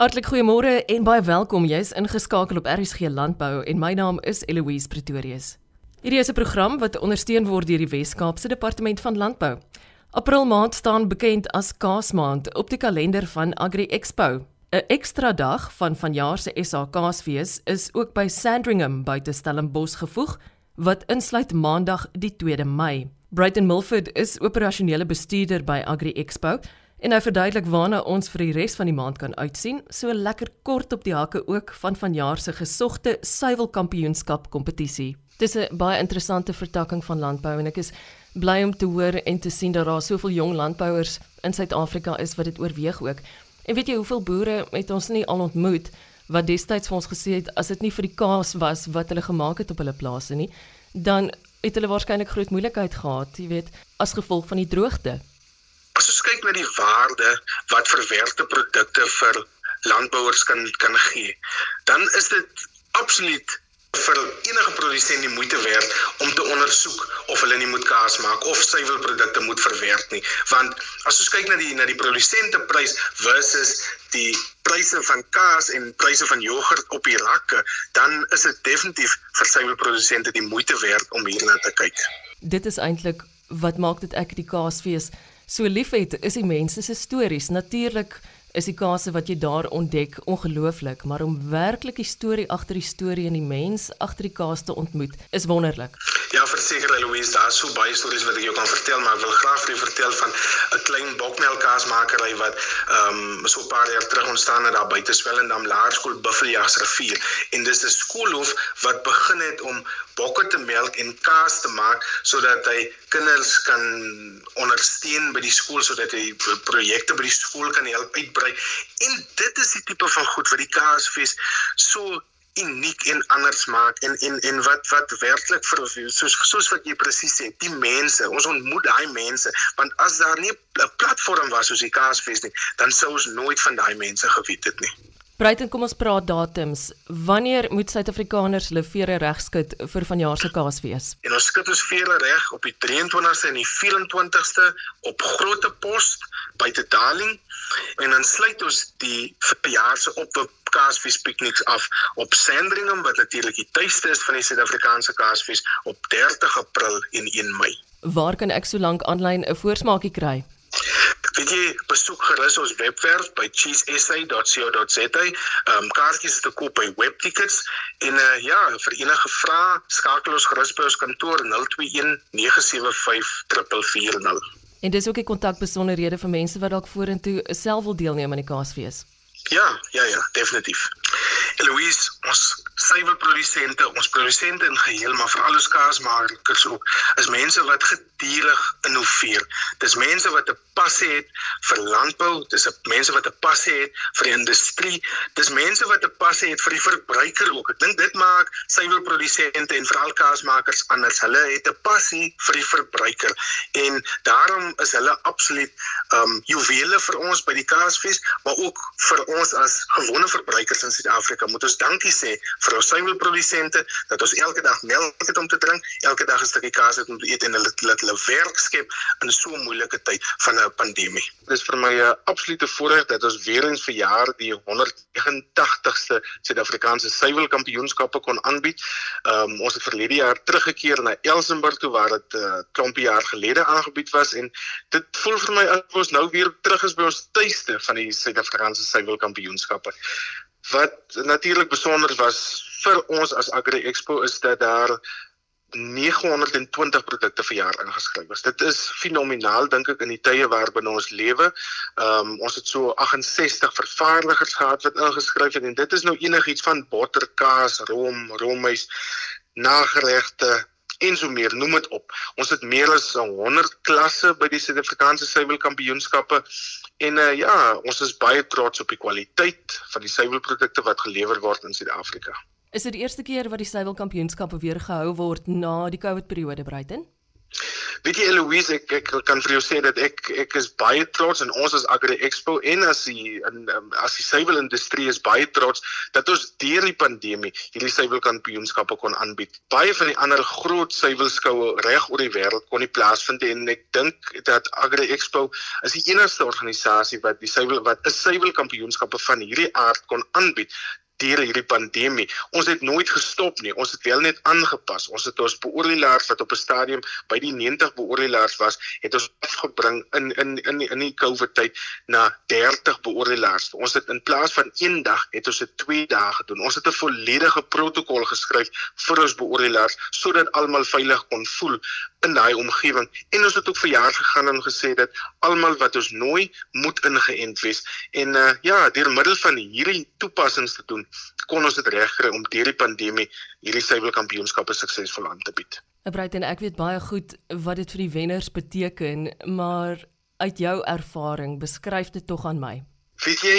Hartlik goeiemôre en baie welkom. Jy's ingeskakel op RSG Landbou en my naam is Eloise Pretorius. Hierdie is 'n program wat ondersteun word deur die Wes-Kaapse Departement van Landbou. April maand staan bekend as Kaasmaand op die kalender van Agri Expo. 'n Ekstra dag van vanjaar se SA Kaasfees is ook by Sandringham buite Stellenbosch gevoeg wat insluit Maandag die 2de Mei. Brighton Milford is operasionele bestuurder by Agri Expo en hy verduidelik waarna ons vir die res van die maand kan uitsien, so lekker kort op die hakke ook van vanjaar se gesogte suiwelkampioenskap kompetisie. Dis 'n baie interessante vertakking van landbou en ek is bly om te hoor en te sien dat daar soveel jong landbouers in Suid-Afrika is wat dit oorweeg ook. En weet jy hoeveel boere het ons nie al ontmoet wat destyds vir ons gesê het as dit nie vir die kaas was wat hulle gemaak het op hulle plase nie, dan het hulle waarskynlik groot moeilikheid gehad, jy weet, as gevolg van die droogte. Kyk na die waarde wat verwerkte produkte vir landbouers kan kan gee, dan is dit absoluut vir enige produsent die moeite werd om te ondersoek of hulle nie moet kaas maak of suiwelprodukte moet verwerk nie. Want as ons kyk na die na die produsenteprys versus die pryse van kaas en pryse van jogurt op die rakke dan is dit definitief vir suiwelprodusente die moeite werd om hierna te kyk. Dit is eintlik wat maak dit ek die kaasfees so liefhet is die mense se stories. Natuurlik is die kase wat jy daar ontdek ongelooflik, maar om werklik die storie agter die storie en die mens agter die kaas te ontmoet, is wonderlik. Ja, verseker Louise, daar's so baie stories wat ek jou kan vertel, maar ek wil graag vir jou vertel van 'n klein bokmelkkaasmakery wat ehm um, so 'n paar jaar terug ontstaan het daar buite Swellendam Laerskool Buffeljagsrivier en dis 'n skoolhof wat begin het om bokke te melk en kaas te maak sodat hy kinders kan ondersteun by die skool sodat hy projekte by die skool kan help uitbrei brei. En dit is die tipe van goed wat die Kaasfees so uniek en anders maak en en en wat wat werklik vir soos soos wat jy presies sê, die mense, ons ontmoet daai mense, want as daar nie 'n platform was soos die Kaasfees nie, dan sou ons nooit van daai mense geweet het nie. Breiten, kom ons praat datums. Wanneer moet Suid-Afrikaners hulle vere regskud vir vanjaar se Kaasfees? En ons skud ons vere reg op die 23ste en die 24ste op Grote Pos buite Darling en dan sluit ons die verjaar se op Kaasfees pikniks af op Sandringham wat natuurlik die tuiste is van die Suid-Afrikaanse Kaasfees op 30 April en 1 Mei. Waar kan ek solank aanlyn 'n voorsmaakie kry? Weet jy, besoek gerus ons webwerf by cheesesa.co.za. Ehm um, kaartjies is te koop by Webtickets en uh, ja, vir enige vrae skakel ons gerus by ons kantoor 021 975 440. En dis ook die kontakbesonderhede vir mense wat dalk vorentoe self wil deelneem aan die Kaasfees. Ja, ja, ja, definitief. Eloise, ons suiwelprodusente, ons produsente in geheel, maar veral ons kaasmakers ook, is mense wat gedurig innoveer. Dis mense wat 'n passie het vir landbou, dis mense wat 'n passie het vir die industrie, dis mense wat 'n passie het vir die verbruiker ook. Ek dink dit maak suiwelprodusente en veral kaasmakers anders. Hulle het 'n passie vir die verbruiker en daarom is hulle absoluut um juwele vir ons by die Kaasfees, maar ook vir ons as gewone verbruikers in Suid-Afrika. Moet ons dankie sê vir ons suiwelprodusente dat ons elke dag melk het om te drink, elke dag 'n stukkie kaas het om te eet en hulle laat hulle werk skep in so 'n moeilike tyd van 'n pandemie. Dit is vir my 'n absolute voorreg dat ons weer eens vir jaar die 189ste Suid-Afrikaanse suiwelkampioenskappe kon aanbied. Um, ons het verlede jaar teruggekeer na Elsenburg toe waar dit 'n uh, klompie jaar gelede aangebied was en dit voel vir my asof ons nou weer terug is by ons tuiste van die Suid-Afrikaanse suiwelkampioenskappe. Wat natuurlik besonder was vir ons as Agri Expo is dat daar 920 produkte vir jaar ingeskryf is. Dit is fenomenaal dink ek in die tye waarbinne ons lewe. Ehm um, ons het so 68 vervaardigers gehad wat ingeskryf het en dit is nou enigiets van botter, kaas, rom, romhuis, nageregte en so meer, noem dit op. Ons het meer as 100 klasse by die Suid-Afrikaanse suiwelkampioenskappe en uh, ja, ons is baie trots op die kwaliteit van die suiwelprodukte wat gelewer word in Suid-Afrika. Is dit die eerste keer wat die suiwelkampioenskappe weer gehou word na die COVID periode Bruiten? Weet jy Eloise, ek, ek kan vir jou sê dat ek ek is baie trots en ons as Agri Expo en as die in um, as die suiwelindustrie is baie trots dat ons deur die pandemie hierdie suiwelkampioenskappe kon aanbied. Baie van die ander groot suiwelskoue reg oor die wêreld kon nie plaasvind en ek dink dat Agri Expo is die enigste organisasie wat die suiwel wat 'n suiwelkampioenskappe van hierdie aard kon aanbied deur hierdie pandemie. Ons het nooit gestop nie. Ons het wel net aangepas. Ons het ons beoordelaars wat op 'n stadium by die 90 beoordelaars was, het ons afgebring in in in in die COVID tyd na 30 beoordelaars. Ons het in plaas van 1 dag het ons dit 2 dae gedoen. Ons het 'n volledige protokol geskryf vir ons beoordelaars sodat almal veilig kon voel in daai omgewing. En ons het ook vir jaar gegaan en gesê dat almal wat ons nooi moet ingeënt wees. En uh, ja, deur middel van hierdie toepassings te doen, kon ons dit regkry om deur die pandemie hierdie suiwelkampioenskappe suksesvol aan te bied. Breiten, ek weet baie goed wat dit vir die wenners beteken, maar uit jou ervaring, beskryf dit tog aan my. Weet jy,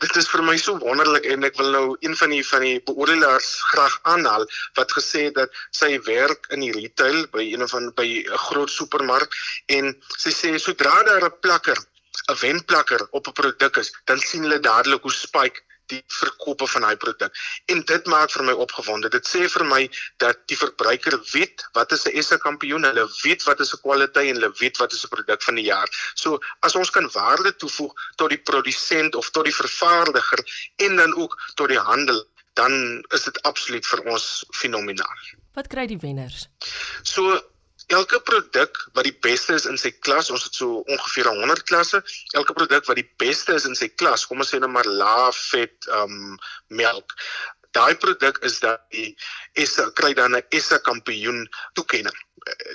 dit is vir my so wonderlik en ek wil nou een van die van die beoordelaars graag aanhaal wat gesê het dat sy werk in die retail by een van by 'n groot supermark en sy sê sodra daar 'n plakker 'n wenplakker op 'n produk is, dan sien hulle dadelik hoe spike die verkope van daai produk. En dit maak vir my opgewonde. Dit sê vir my dat die verbruiker weet wat is 'n SA kampioen, hulle weet wat is 'n kwaliteit en hulle weet wat is 'n produk van die jaar. So as ons kan waarde toevoeg tot die produsent of tot die vervaardiger en dan ook tot die handel, dan is dit absoluut vir ons fenomenaal. Wat kry die wenners? So elke produk wat die beste is in sy klas, ons het so ongeveer 100 klasse, elke produk wat die beste is in sy klas, kom ons sê nou maar lae vet um melk. Daai produk is dat die is kry dan 'n SA kampioen toekenning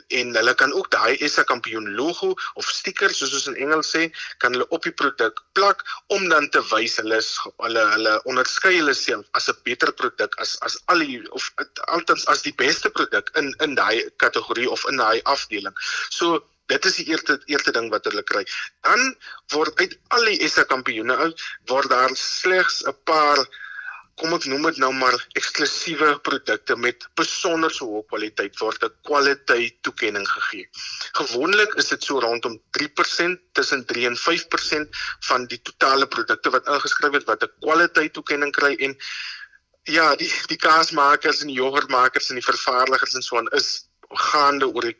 en hulle kan ook daai SA kampioen logo of stiker soos ons in Engels sê, kan hulle op die produk plak om dan te wys hulle hulle hulle onderskei hulle self as 'n beter produk as as al die of altens as die beste produk in in daai kategorie of in daai afdeling. So Dit is die eerste eerste ding wat hulle kry. Dan word uit al die SA kampioene word daar slegs 'n paar kom ek noem dit nou maar eksklusiewe produkte met besonder so hoë kwaliteit word 'n kwaliteit toekenning gegee. Gewoonlik is dit so rondom 3% tussen 3 en 5% van die totale produkte wat ingeskryf het wat 'n kwaliteit toekenning kry en ja, die die kaasmakers en die jogurtmakers en die vervaardigers en so aan is gaande oor die,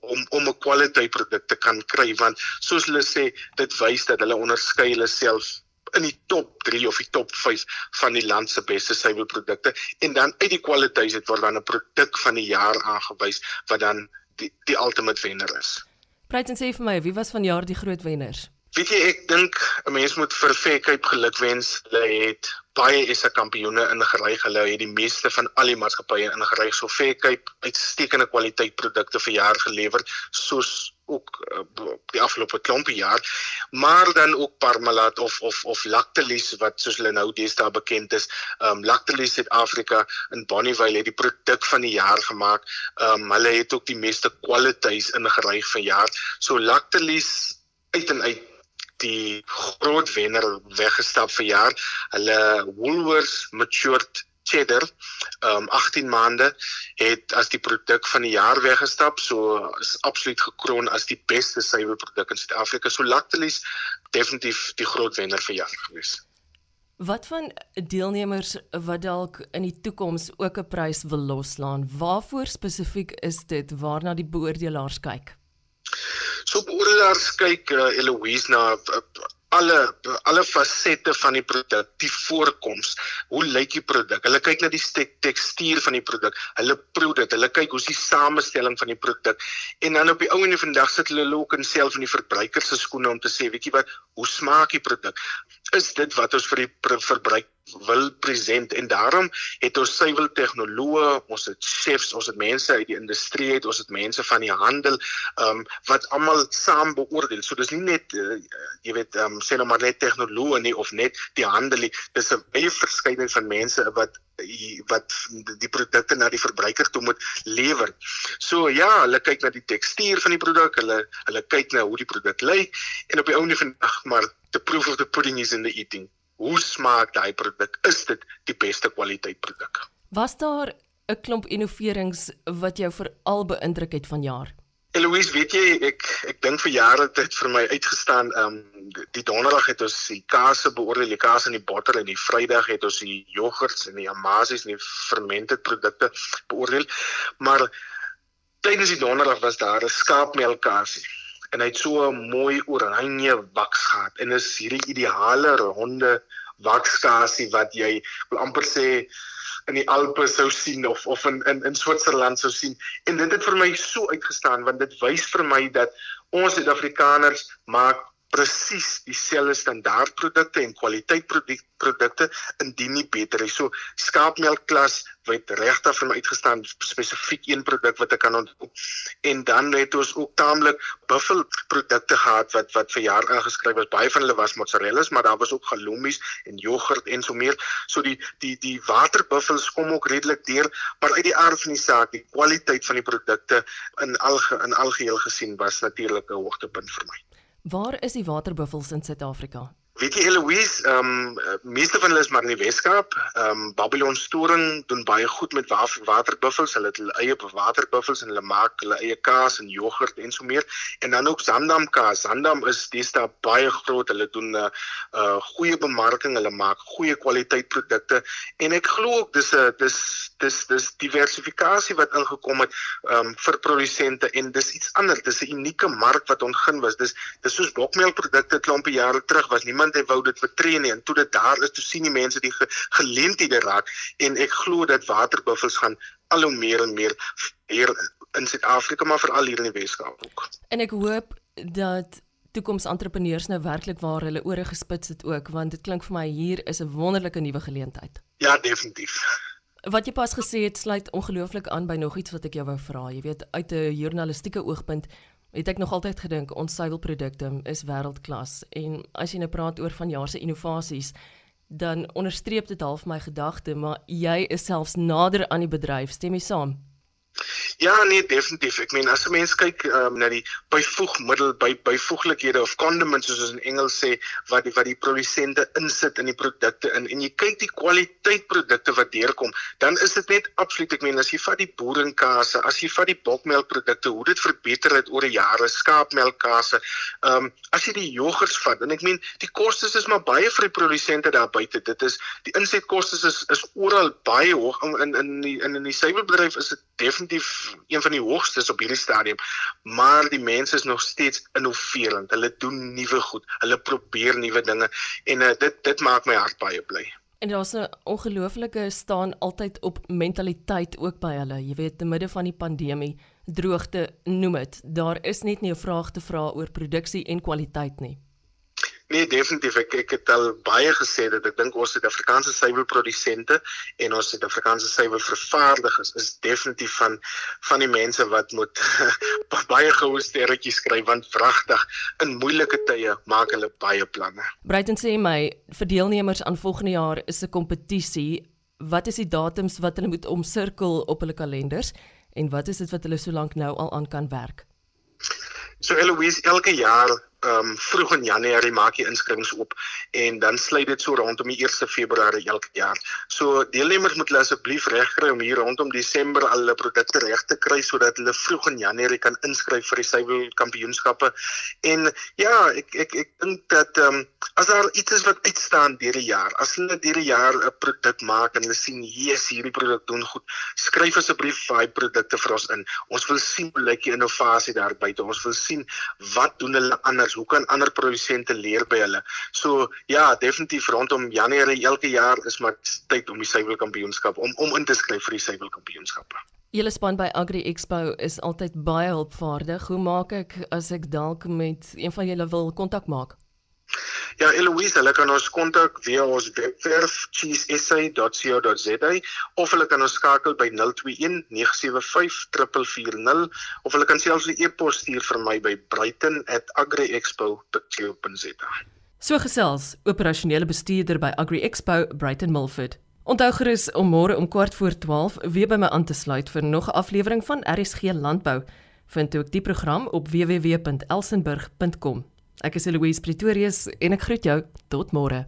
om om 'n kwaliteit produk te kan kry want soos hulle sê dit wys dat hulle onderskei hulle self in die top 3 of die top 5 van die land se beste suiwelprodukte en dan uit die kwaliteit het word dan 'n produk van die jaar aangewys wat dan die die ultimate wenner is. Praat en sê vir my, wie was vanjaar die groot wenners? Weet jy, ek dink 'n mens moet vir Faircape gelukwens. Hulle het baie SA kampioene ingeryg. Hulle het die meeste van al die maatskappye ingeryg. So Faircape uitstekende kwaliteit produkte vir jaar gelewer, soos ook uh, die afgelope klompie jaar. Maar dan ook Parmalat of of of Lactalis wat soos hulle nou deesdae bekend is. Um Lactalis Suid-Afrika in Bonnievale het die produk van die jaar gemaak. Um hulle het ook die meeste kwaliteits ingeryg vir jaar. So Lactalis uit en uit die groot wenner weggestap vir jaar. Hulle Woolworths matured cheddar um 18 maande het as die produk van die jaar weggestap so is absoluut gekroon as die beste suiwerproduk in Suid-Afrika so Lactalis definitief die groot wenner vir jaar gewees. Wat van deelnemers wat dalk in die toekoms ook 'n prys wil loslaan? Waarvoor spesifiek is dit waarna die beoordelaars kyk? So beoordelaars kyk uh, Eloise na uh, alle alle fasette van die produk, die voorkoms, hoe lyk die produk? Hulle kyk na die tekstuur van die produk. Hulle proe dit. Hulle kyk hoe's die samestelling van die produk. En dan op die ou en die dag sit hulle ook in self in die verbruiker se skoene om te sê, weet jy wat, hoe smaak die produk? Is dit wat ons vir die verbruiker wil present en daarom het ons suiwel tegnoloë, ons het chefs, ons het mense uit die industrie het, ons het mense van die handel, ehm um, wat almal saam beoordeel. So dis nie net uh, jy weet ehm um, sê nou maar net tegnoloë nie of net die handel nie. Dis 'n baie verskeidenheid van mense wat wat die produkte na die verbruiker toe moet lewer. So ja, hulle kyk na die tekstuur van die produk, hulle hulle kyk na hoe die produk lyk en op die ou en ag maar the proof of the pudding is in the eating hoe smaak daai produk? Is dit die beste kwaliteit produk? Was daar 'n klomp innoverings wat jou veral beïndruk het vanjaar? Eloise, weet jy, ek ek dink vir jare het dit vir my uitgestaan. Ehm um, die donderdag het ons die kaas beoordeel, die kaas en die botter en die Vrydag het ons die jogurts en die amasies en die fermented produkte beoordeel. Maar tydens die donderdag was daar 'n skaapmelkkaasie en hy het so 'n mooi oranje waks gehad en is hierdie ideale ronde wakskasie wat jy wil amper sê in die Alpe sou sien of of in in in Switserland sou sien. En dit het vir my so uitgestaan want dit wys vir my dat ons Suid-Afrikaners maak presies dieselfde standaardprodukte en kwaliteitprodukte indien nie beter is. So skaapmelkklas het regtig vir my uitgestaan spesifiek een produk wat ek kan onthou. En dan het ons ook taamlik buffel produkte gehad wat wat vir jaar ingeskryf was. Baie van hulle was mozzarellas, maar daar was ook halloumis en jogurt en so meer. So die die die waterbuffels kom ook redelik deur, maar uit die aard van die saak, die kwaliteit van die produkte in alge in algeheel gesien was natuurlik 'n hoogtepunt vir my. Waar is die waterbuffels in Suid-Afrika? Weet jy Eloise, ehm um, meeste van hulle is maar in die Weskaap. Ehm um, Babylon Storing doen baie goed met waterbuffels. Hulle het hulle eie waterbuffels en hulle maak hulle eie kaas en jogurt en so meer. En dan ook Zandam kaas. Zandam is deesdae baie groot. Hulle doen 'n uh, uh, goeie bemarking. Hulle maak goeie kwaliteit produkte en ek glo ook dis 'n dis dis dis diversifikasie wat ingekom het ehm um, vir produsente en dis iets anders. Dis 'n unieke mark wat ontgin was. Dis dis soos bokmeelprodukte klompe jare terug was niemand niemand het wou dit vertree nie en toe dit daar is toe sien die mense die ge geleenthede raak en ek glo dat waterbuffels gaan al hoe meer en meer hier in Suid-Afrika maar veral hier in die Weskaap ook. En ek hoop dat toekomsentrepreneurs nou werklik waar hulle ore gespits het ook want dit klink vir my hier is 'n wonderlike nuwe geleentheid. Ja, definitief. Wat jy pas gesê het sluit ongelooflik aan by nog iets wat ek jou wou vra. Jy weet uit 'n journalistieke oogpunt het ek nog altyd gedink ons suiwelprodukte is wêreldklas. En as jy nou praat oor vanjaar se innovasies dan onderstreep dit half my gedagte maar jy is selfs nader aan die bedryf. Stem jy saam Ja nee definitief. Ek meen as 'n mens kyk um, na die byvoegmiddel by byvoeglikhede of condiments soos in Engels sê wat die wat die produsente insit in die produkte in en jy kyk die kwaliteit produkte wat deurkom, dan is dit net absoluut ek meen as jy vat die boerenkase, as jy vat die bokmelkprodukte, hoe dit verbeter het oor die jare, skaapmelkkase. Ehm um, as jy die jogurts vat en ek meen die kostes is maar baie vir die produsente daar buite. Dit is die insetkostes is is oral baie hoog in in in die in in die suiwerbedryf is dit definitief een van die hoogstes op hierdie stadium, maar die mense is nog steeds innoverend. Hulle doen nuwe goed. Hulle probeer nuwe dinge en uh, dit dit maak my hart baie bly. En daar's 'n ongelooflike staan altyd op mentaliteit ook by hulle. Jy weet, te midde van die pandemie, droogte, noem dit, daar is net nie 'n vraag te vra oor produksie en kwaliteit nie. Nee, definitief. Ek ek het al baie gesê dat ek dink ons Suid-Afrikaanse suiwelprodusente en ons Suid-Afrikaanse suiwelvervaardigers is definitief van van die mense wat moet baie goue sterretjies skryf want wragtig in moeilike tye maak hulle baie planne. Bruiten sê my, vir deelnemers aan volgende jaar is 'n kompetisie. Wat is die datums wat hulle moet omsirkel op hulle kalenders en wat is dit wat hulle so lank nou al aan kan werk? So Eloise, elke jaar ehm um, vroeg in Januarie maak jy inskrywings op en dan sluit dit so rondom die 1 Februarie elke jaar. So deelnemers moet hulle asseblief regkry om hier rondom Desember al hulle produkte reg te kry sodat hulle vroeg in Januarie kan inskryf vir die suiwel kampioenskappe. En ja, ek ek ek dink dat ehm um, as daar iets is wat uitstaan deur die jaar, as hulle deur die jaar 'n produk maak en hulle sien yes, hierdie produk doen goed, skryf asseblief daai produkte vir ons in. Ons wil sien hoe lyk die innovasie daar buite. Ons wil sien wat doen hulle anders hoe kan ander produsente leer by hulle? So ja, definitief rondom Januarie elke jaar is maar tyd om die suiwelkampioenskap om om in te skryf vir die suiwelkampioenskappe. Julle span by Agri Expo is altyd baie hulpvaardig. Hoe maak ek as ek dalk met een van julle wil kontak maak? Ja, Eloise, hulle kan ons kontak via ons webwerf cheesesa.co.za of hulle kan ons skakel by 021 975 440 of hulle kan selfs 'n e-pos stuur vir my by brighton@agriexpo.co.za. So gesels operasionele bestuurder by Agri Expo, Brighton Milford. Onthou gerus om môre om kwart voor 12 weer by my aan te sluit vir nog 'n aflewering van RSG Landbou. Vind ook die program op www.elsenburg.com. Ek is Louise Pretorius en ek groet jou tot môre.